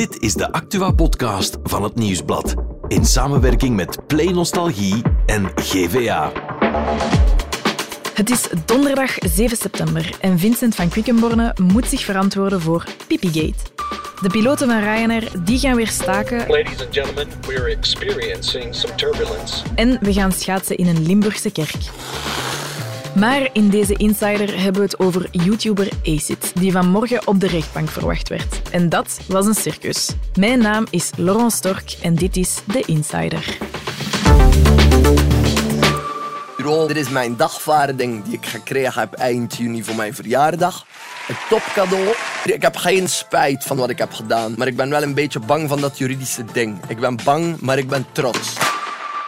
Dit is de Actua-podcast van het Nieuwsblad. In samenwerking met Play Nostalgie en GVA. Het is donderdag 7 september en Vincent van Quickenborne moet zich verantwoorden voor Pipigate. De piloten van Ryanair die gaan weer staken Ladies and gentlemen, we're experiencing some turbulence. en we gaan schaatsen in een Limburgse kerk. Maar in deze Insider hebben we het over YouTuber Acid, die vanmorgen op de rechtbank verwacht werd. En dat was een circus. Mijn naam is Laurent Stork en dit is de Insider. Bro, dit is mijn dagvaarding die ik gekregen heb eind juni voor mijn verjaardag. Een topcadeau. Ik heb geen spijt van wat ik heb gedaan, maar ik ben wel een beetje bang van dat juridische ding. Ik ben bang, maar ik ben trots.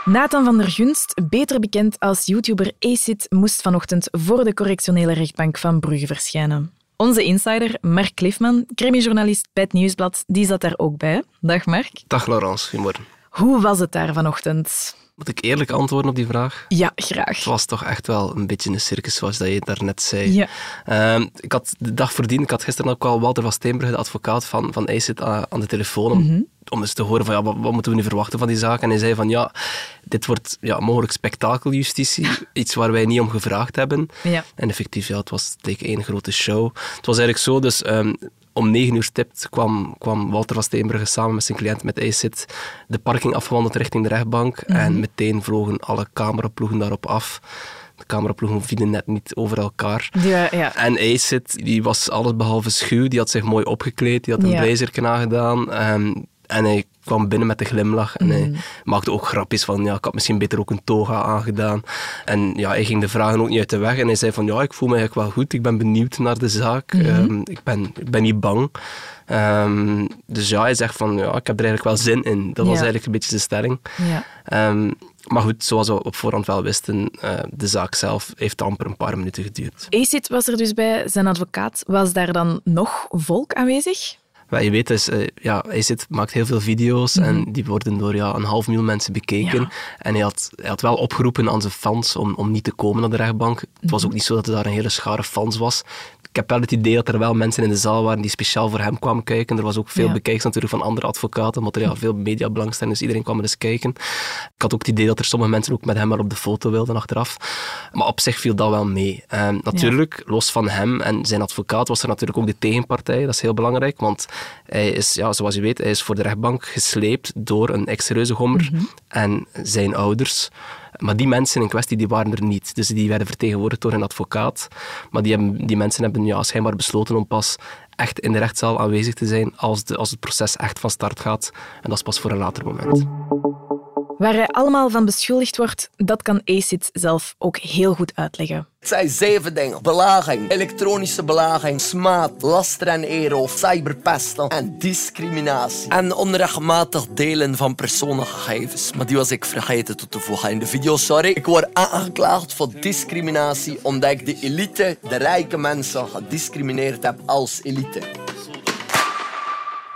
Nathan van der Gunst, beter bekend als YouTuber Acid, moest vanochtend voor de correctionele rechtbank van Brugge verschijnen. Onze insider, Mark Cliffman, crimijournalist bij het Nieuwsblad, die zat daar ook bij. Dag Mark. Dag Laurence, goedemorgen. Hoe was het daar vanochtend? Moet ik eerlijk antwoorden op die vraag? Ja, graag. Het was toch echt wel een beetje een circus, zoals dat je daarnet zei. Ja. Ehm, ik had de dag voordien, ik had gisteren ook al Walter van Steenbrugge, de advocaat van, van ACID, aan de telefoon. Om, Mhm. om eens te horen van, ja, wat, wat moeten we nu verwachten van die zaak. En hij zei van, ja, dit wordt ja, mogelijk spektakeljustitie. iets waar wij niet om gevraagd hebben. Ja. En effectief, ja, het was tegen één grote show. Het was eigenlijk zo, dus ehm, om negen uur stipt kwam, kwam Walter van Steenbrugge samen met zijn cliënt met ACID de parking afgewandeld richting de rechtbank. En meteen vlogen alle cameraploegen daarop af. De cameraploegen vielen net niet over elkaar. Die, wa- ja. En Acid, die was alles behalve schuw. Die had zich mooi opgekleed. Die had een Ja. blazerken aangedaan. Ehm, en hij kwam binnen met een glimlach. En hij maakte ook grapjes van, ja, ik had misschien beter ook een toga aangedaan. En ja, hij ging de vragen ook niet uit de weg. En hij zei van, ja, ik voel me eigenlijk wel goed. Ik ben benieuwd naar de zaak. Ehm, ik, ben, ik ben niet bang. Ehm, dus ja, hij zegt van, ja, ik heb er eigenlijk wel zin in. Dat was Ja. eigenlijk een beetje de stelling. ja. Ehm, maar goed, zoals we op voorhand wel wisten, eh, de zaak zelf heeft amper een paar minuten geduurd. Acid was er dus bij, zijn advocaat. Was daar dan nog volk aanwezig? Wat je weet is, eh, ja, hij zit, maakt heel veel video's en die worden door ja, een half miljoen mensen bekeken. Ja. En hij had, hij had wel opgeroepen aan zijn fans om, om niet te komen naar de rechtbank. Het was ook niet zo dat er daar een hele schare fans was. Ik heb wel het idee dat er wel mensen in de zaal waren die speciaal voor hem kwamen kijken. Er was ook veel Ja. bekijks natuurlijk van andere advocaten, omdat er ja, veel mediabelangstelling dus iedereen kwam er eens kijken. Ik had ook het idee dat er sommige mensen ook met hem wel op de foto wilden achteraf. Maar op zich viel dat wel mee. Ehm, natuurlijk, los van hem en zijn advocaat, was er natuurlijk ook de tegenpartij. Dat is heel belangrijk, want hij is, ja, zoals je weet, hij is voor de rechtbank gesleept door een ex-reuzegommer en zijn ouders. Maar die mensen in kwestie die waren er niet. Dus die werden vertegenwoordigd door een advocaat. Maar die, hebben, die mensen hebben ja, schijnbaar besloten om pas echt in de rechtszaal aanwezig te zijn als, de, als het proces echt van start gaat. En dat is pas voor een later moment. Waar hij allemaal van beschuldigd wordt, dat kan Acid zelf ook heel goed uitleggen. Het zijn zeven dingen. Belaging, elektronische belaging, smaad, laster en eero, cyberpesten en discriminatie. En onrechtmatig delen van persoonlijkgegevens. Maar die was ik vergeten toe te voegen in de video, sorry. Ik word aangeklaagd voor discriminatie omdat ik de elite, de rijke mensen, gediscrimineerd heb als elite.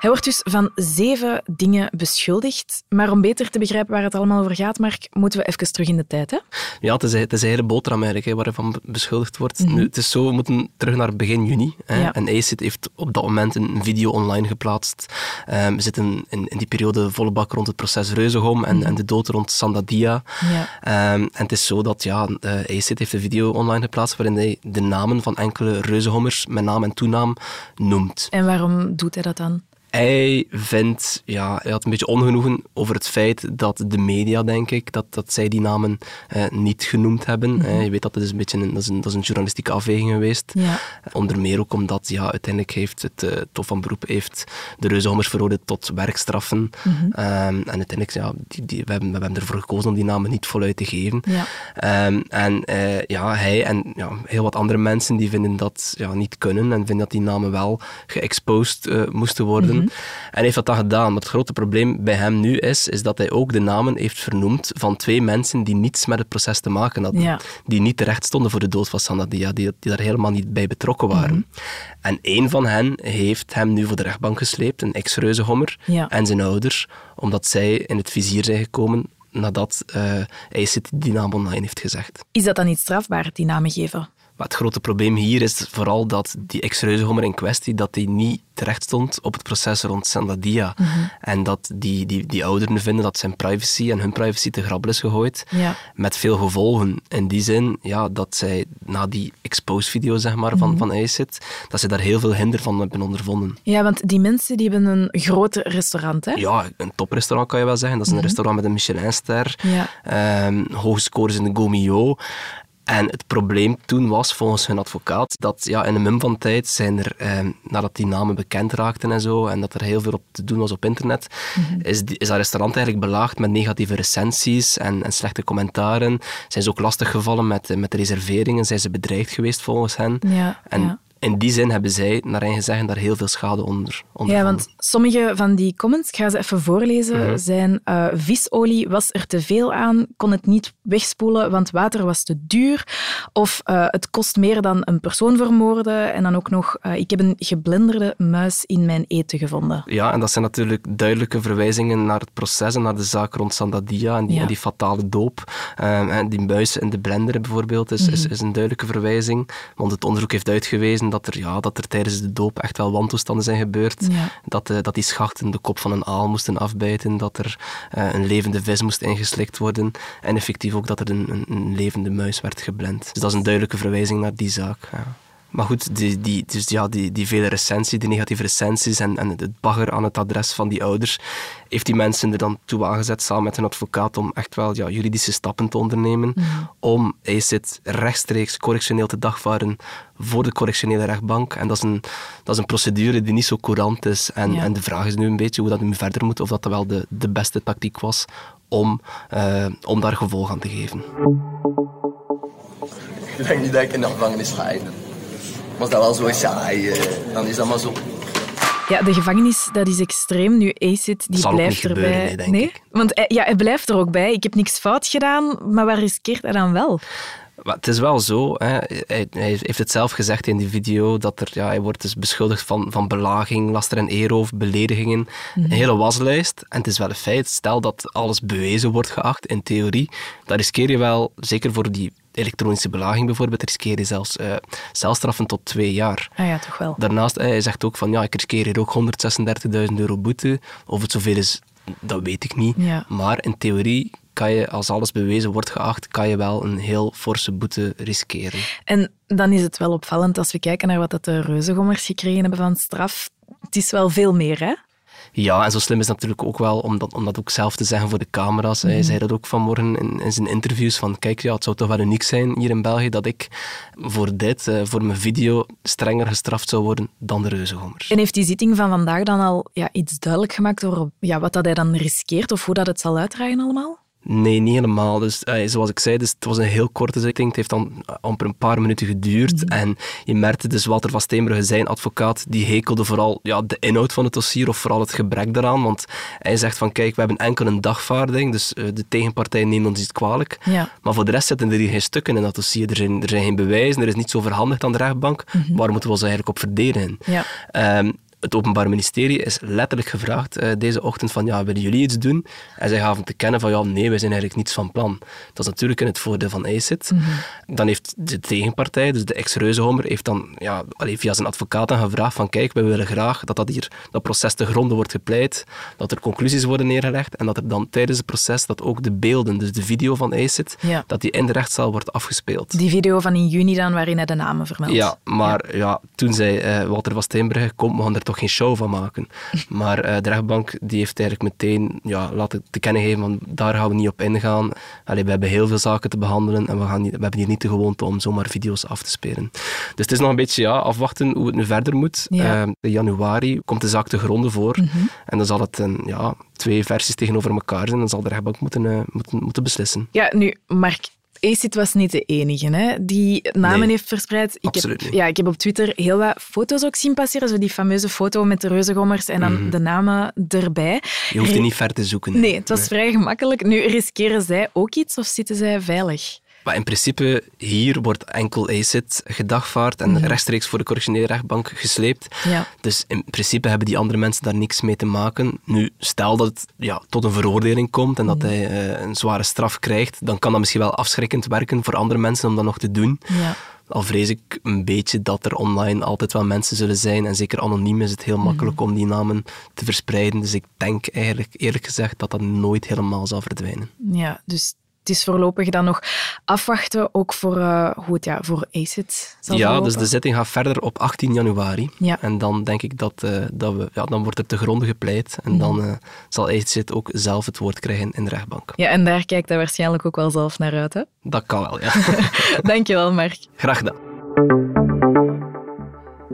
Hij wordt dus van zeven dingen beschuldigd. Maar om beter te begrijpen waar het allemaal over gaat, Mark, moeten we even terug in de tijd. Hè? Ja, het is, het is een hele boterham eigenlijk, hè, waar hij van be- beschuldigd wordt. nu, het is zo, we moeten terug naar begin juni. Hè, Ja. En ACID heeft op dat moment een video online geplaatst. Ehm, we zitten in, in die periode volle bak rond het proces Reuzegom en, en de dood rond Sandadia. Ja. Ehm, en het is zo dat ja, eh, ACID heeft een video online geplaatst waarin hij de namen van enkele reuzengommers met naam en toenaam noemt. En waarom doet hij dat dan? Hij vindt, ja, hij had een beetje ongenoegen over het feit dat de media, denk ik, dat, dat zij die namen eh, niet genoemd hebben. Eh, je weet dat het is een beetje een, dat is een, dat is een journalistieke afweging geweest. Ja. Onder meer ook omdat ja, uiteindelijk heeft het uh, Tof van Beroep heeft de Reuzenhommers veroordeeld tot werkstraffen. Mhm. Ehm, en uiteindelijk, ja, die, die, we, hebben, we hebben ervoor gekozen om die namen niet voluit te geven. Ja. Ehm, en eh, ja, hij en ja, heel wat andere mensen die vinden dat ja, niet kunnen en vinden dat die namen wel geëxposed uh, moesten worden. Mhm. En heeft dat dan gedaan. Maar het grote probleem bij hem nu is, is dat hij ook de namen heeft vernoemd van twee mensen die niets met het proces te maken hadden. Ja. Die niet terecht stonden voor de dood van Sandadia, die, die daar helemaal niet bij betrokken waren. Mhm. En één van hen heeft hem nu voor de rechtbank gesleept, een ex-reuzegommer, Ja. en zijn ouders, omdat zij in het vizier zijn gekomen nadat uh, hij die naam online heeft gezegd. Is dat dan niet strafbaar, die namen geven? Maar het grote probleem hier is vooral dat die ex-reuzegommer in kwestie, dat die niet terecht stond op het proces rond Sandadia. En dat die, die, die ouderen vinden dat zijn privacy en hun privacy te grabbel is gegooid. Ja. Met veel gevolgen. In die zin, ja, dat zij na die expose-video zeg maar, van, van ICIT, dat ze daar heel veel hinder van hebben ondervonden. Ja, want die mensen die hebben een groot restaurant, hè? Ja, een toprestaurant kan je wel zeggen. Dat is een restaurant met een Michelinster. Ja. Ehm, hoge scores in de Gomio. En het probleem toen was, volgens hun advocaat, dat ja, in een mum van tijd zijn er, ehm, nadat die namen bekend raakten en zo, en dat er heel veel op te doen was op internet, is, die- is dat restaurant eigenlijk belaagd met negatieve recensies en, en slechte commentaren. Zijn ze ook lastiggevallen met, eh, met de reserveringen, zijn ze bedreigd geweest volgens hen. Ja, En ja. In die zin hebben zij, naar eigen zeggen, daar heel veel schade onder onder Ja, want sommige van die comments, ik ga ze even voorlezen, zijn eh, visolie was er te veel aan, kon het niet wegspoelen, want water was te duur. Of eh, het kost meer dan een persoon vermoorden. En dan ook nog, eh, ik heb een geblinderde muis in mijn eten gevonden. Ja, en dat zijn natuurlijk duidelijke verwijzingen naar het proces en naar de zaak rond Sandadia en die, Ja. en die fatale doop. Ehm, en die muis in de blender bijvoorbeeld is, is, is een duidelijke verwijzing. Want het onderzoek heeft uitgewezen dat er, ja, dat er tijdens de doop echt wel wantoestanden zijn gebeurd. Ja. Dat, eh, dat die schachten de kop van een aal moesten afbijten, dat er eh, een levende vis moest ingeslikt worden en effectief ook dat er een, een, een levende muis werd geblend. Dus dat is een duidelijke verwijzing naar die zaak. Ja. Maar goed, die, die, dus ja, die, die vele recensies, die negatieve recensies en, en het bagger aan het adres van die ouders, heeft die mensen er dan toe aangezet, samen met hun advocaat, om echt wel ja, juridische stappen te ondernemen, om ACID rechtstreeks correctioneel te dagvaren voor de correctionele rechtbank. En dat is een, dat is een procedure die niet zo courant is. En, Ja. en de vraag is nu een beetje hoe dat nu verder moet, of dat wel de, de beste tactiek was om, eh, om daar gevolg aan te geven. Ik denk niet dat ik in de gevangenis ga eindigen. Was dat wel zo saai, eh, dan is dat maar zo. Ja, de gevangenis, dat is extreem. Nu, Acid, die Zal ook blijft niet erbij. gebeuren, nee, denk ik. Want hij, ja, hij blijft er ook bij. Ik heb niks fout gedaan, maar waar riskeert hij dan wel? Maar het is wel zo, hè. Hij, hij heeft het zelf gezegd in die video, dat er, ja, hij wordt dus beschuldigd van, van belaging, laster en eeroof, beledigingen, een hele waslijst. En het is wel een feit, stel dat alles bewezen wordt geacht, in theorie, dan riskeer je wel, zeker voor die elektronische belaging bijvoorbeeld, riskeer je zelfs eh celstraffen tot twee jaar. Ah ja, toch wel. Daarnaast, hij zegt ook van, ja, ik riskeer hier ook 136.000 euro boete. Of het zoveel is, dat weet ik niet. Ja. Maar in theorie kan je, als alles bewezen wordt geacht, kan je wel een heel forse boete riskeren. En dan is het wel opvallend als we kijken naar wat dat de reuzengommers gekregen hebben van straf. Het is wel veel meer, hè? Ja, en zo slim is het natuurlijk ook wel om dat, om dat ook zelf te zeggen voor de camera's. Hij zei dat ook vanmorgen in, in zijn interviews, van kijk, ja, het zou toch wel uniek zijn hier in België dat ik voor dit, eh, voor mijn video, strenger gestraft zou worden dan de reuzengommers. En heeft die zitting van vandaag dan al ja, iets duidelijk gemaakt over ja, wat dat hij dan riskeert of hoe dat het zal uitdraaien allemaal? Nee, niet helemaal. Dus, eh, zoals ik zei, dus het was een heel korte zitting. Het heeft dan amper een paar minuten geduurd. En je merkte dus Walter van Steenbrugge, zijn advocaat, die hekelde vooral ja, de inhoud van het dossier of vooral het gebrek daaraan. Want hij zegt van, kijk, we hebben enkel een dagvaarding, dus eh, de tegenpartij neemt ons iets kwalijk. Ja. Maar voor de rest zitten er hier geen stukken in dat dossier. Er zijn, er zijn geen bewijzen, er is niets overhandigd aan de rechtbank. Waar moeten we ons eigenlijk op verdedigen? Ja. Ehm, het Openbaar Ministerie is letterlijk gevraagd eh, deze ochtend van ja, willen jullie iets doen? En zij gaven te kennen van ja, nee, wij zijn eigenlijk niets van plan. Dat is natuurlijk in het voordeel van ICIT. Dan heeft de tegenpartij, dus de ex-Reuzenhommer, heeft dan ja, allee, via zijn advocaat dan gevraagd van kijk, wij willen graag dat dat hier, dat proces te gronden wordt gepleit, dat er conclusies worden neergelegd en dat er dan tijdens het proces dat ook de beelden, dus de video van Ja. dat die in de rechtszaal wordt afgespeeld. Die video van in juni dan, waarin hij de namen vermeldt. Ja, maar ja. toen zei eh, Walter van Steenbrugge, kom, we gaan er toch geen show van maken. Maar eh, de rechtbank die heeft eigenlijk meteen ja, laten te kennen geven van daar gaan we niet op ingaan. Allee, we hebben heel veel zaken te behandelen en we, gaan niet, we hebben hier niet de gewoonte om zomaar video's af te spelen. Dus het is nog een beetje ja, afwachten hoe het nu verder moet. Ja. Eh, in januari komt de zaak te gronden voor en dan zal het een, ja, twee versies tegenover elkaar zijn. Dan zal de rechtbank moeten, eh, moeten, moeten beslissen. Ja, nu, Mark, Acid was niet de enige hè, die namen Nee, heeft verspreid. Ik absoluut heb, niet. ja, ik heb op Twitter heel wat foto's ook zien passeren. Zo die fameuze foto met de reuzengommers en dan Mhm. de namen erbij. Je hoeft er niet ver te zoeken. Nee, het was vrij gemakkelijk. Nu, riskeren zij ook iets of zitten zij veilig? Maar in principe, hier wordt enkel ACID gedagvaard en rechtstreeks voor de correctionele rechtbank gesleept. Ja. Dus in principe hebben die andere mensen daar niks mee te maken. Nu, stel dat het ja, tot een veroordeling komt en dat Mhm. hij eh, een zware straf krijgt, dan kan dat misschien wel afschrikkend werken voor andere mensen om dat nog te doen. Ja. Al vrees ik een beetje dat er online altijd wel mensen zullen zijn. En zeker anoniem is het heel makkelijk om die namen te verspreiden. Dus ik denk eigenlijk, eerlijk gezegd, dat dat nooit helemaal zal verdwijnen. Ja, dus het is voorlopig dan nog afwachten, ook voor, uh, hoe het ja, voor ACID zal Ja, verlopen. dus de zitting gaat verder op 18 januari. Ja. En dan denk ik dat, eh, dat we, ja, dan wordt er te gronde gepleit. En dan Mhm. eh, zal ACID ook zelf het woord krijgen in de rechtbank. Ja, en daar kijkt hij waarschijnlijk ook wel zelf naar uit. Hè? Dat kan wel, ja. Dankjewel, Mark. Graag gedaan.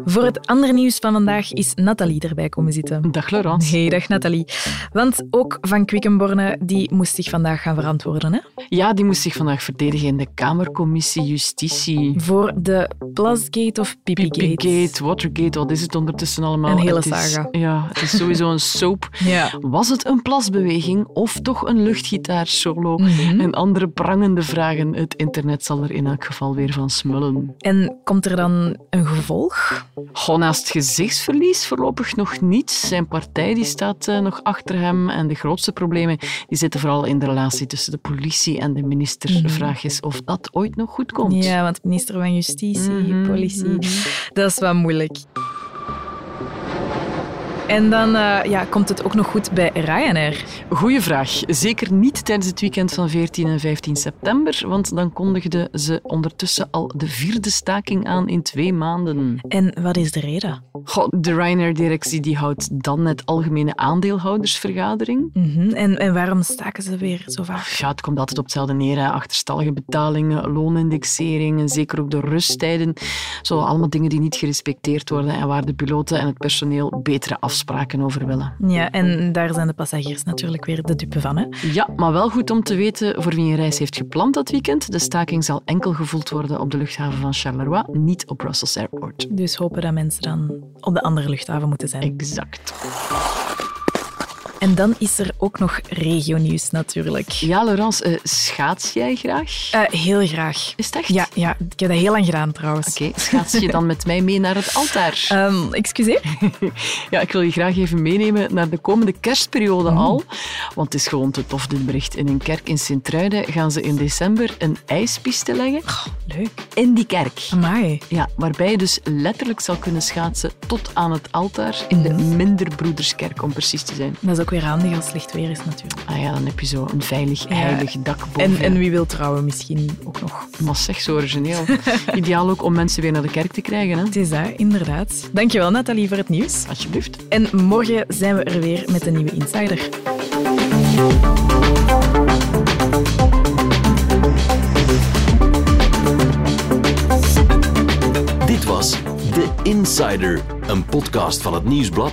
Voor het andere nieuws van vandaag is Nathalie erbij komen zitten. Dag Laurence. Hey, dag Nathalie. Want ook Van Quickenborne die moest zich vandaag gaan verantwoorden. Hè? Ja, die moest zich vandaag verdedigen in de Kamercommissie Justitie. Voor de Plasgate of Pipigate. Pipigate, Watergate, wat is het ondertussen allemaal? Een hele Het is- saga. Ja, het is sowieso een soap. Ja. Was het een plasbeweging of toch een luchtgitaarsolo? Mhm. En andere prangende vragen. Het internet zal er in elk geval weer van smullen. En komt er dan een gevolg? Goh, naast gezichtsverlies voorlopig nog niet. Zijn partij die staat eh, nog achter hem. En de grootste problemen die zitten vooral in de relatie tussen de politie en de minister. De vraag is of dat ooit nog goed komt. Mhm. Ja, want minister van Justitie, Mhm, politie, mhm. dat is wel moeilijk. En dan eh, ja, komt het ook nog goed bij Ryanair. Goeie vraag. Zeker niet tijdens het weekend van 14 en 15 september, want dan kondigden ze ondertussen al de vierde staking aan in twee maanden. En wat is de reden? Goh, de Ryanair-directie die houdt dan het algemene aandeelhoudersvergadering. Mhm. En, en waarom staken ze weer zo vaak? Ja, het komt altijd op hetzelfde neer. Hè. Achterstallige betalingen, loonindexering en zeker ook de rusttijden. Zo allemaal dingen die niet gerespecteerd worden en waar de piloten en het personeel betere afspraken over willen. Ja, en daar zijn de passagiers natuurlijk weer de dupe van. Hè? Ja, maar wel goed om te weten voor wie een reis heeft gepland dat weekend. De staking zal enkel gevoeld worden op de luchthaven van Charleroi, niet op Brussels Airport. Dus hopen dat mensen dan op de andere luchthaven moeten zijn. Exact. En dan is er ook nog regionieuws natuurlijk. Ja, Laurence, eh, schaats jij graag? Eh, heel graag. Is het echt? Ja, ja, ik heb dat heel lang gedaan trouwens. Oké, schaats je dan met mij mee naar het altaar? Ehm, excuseer? Ja, ik wil je graag even meenemen naar de komende kerstperiode al. Want het is gewoon te tof, dit bericht. In een kerk in Sint-Truiden gaan ze in december een ijspiste leggen Leuk. in die kerk. Amai. Ja, waarbij je dus letterlijk zal kunnen schaatsen tot aan het altaar in de Minderbroederskerk, om precies te zijn. Dat is ook weer handig als het licht weer is natuurlijk. Ah ja, dan heb je zo een veilig, Ja. heilig dak boven En, je. en wie wil trouwen misschien ook nog. Maar zeg, zo origineel. Ideaal ook om mensen weer naar de kerk te krijgen, hè? Het is dat, inderdaad. Dankjewel Nathalie voor het nieuws. Alsjeblieft. En morgen zijn we er weer met een nieuwe Insider. Dit was The Insider, een podcast van het Nieuwsblad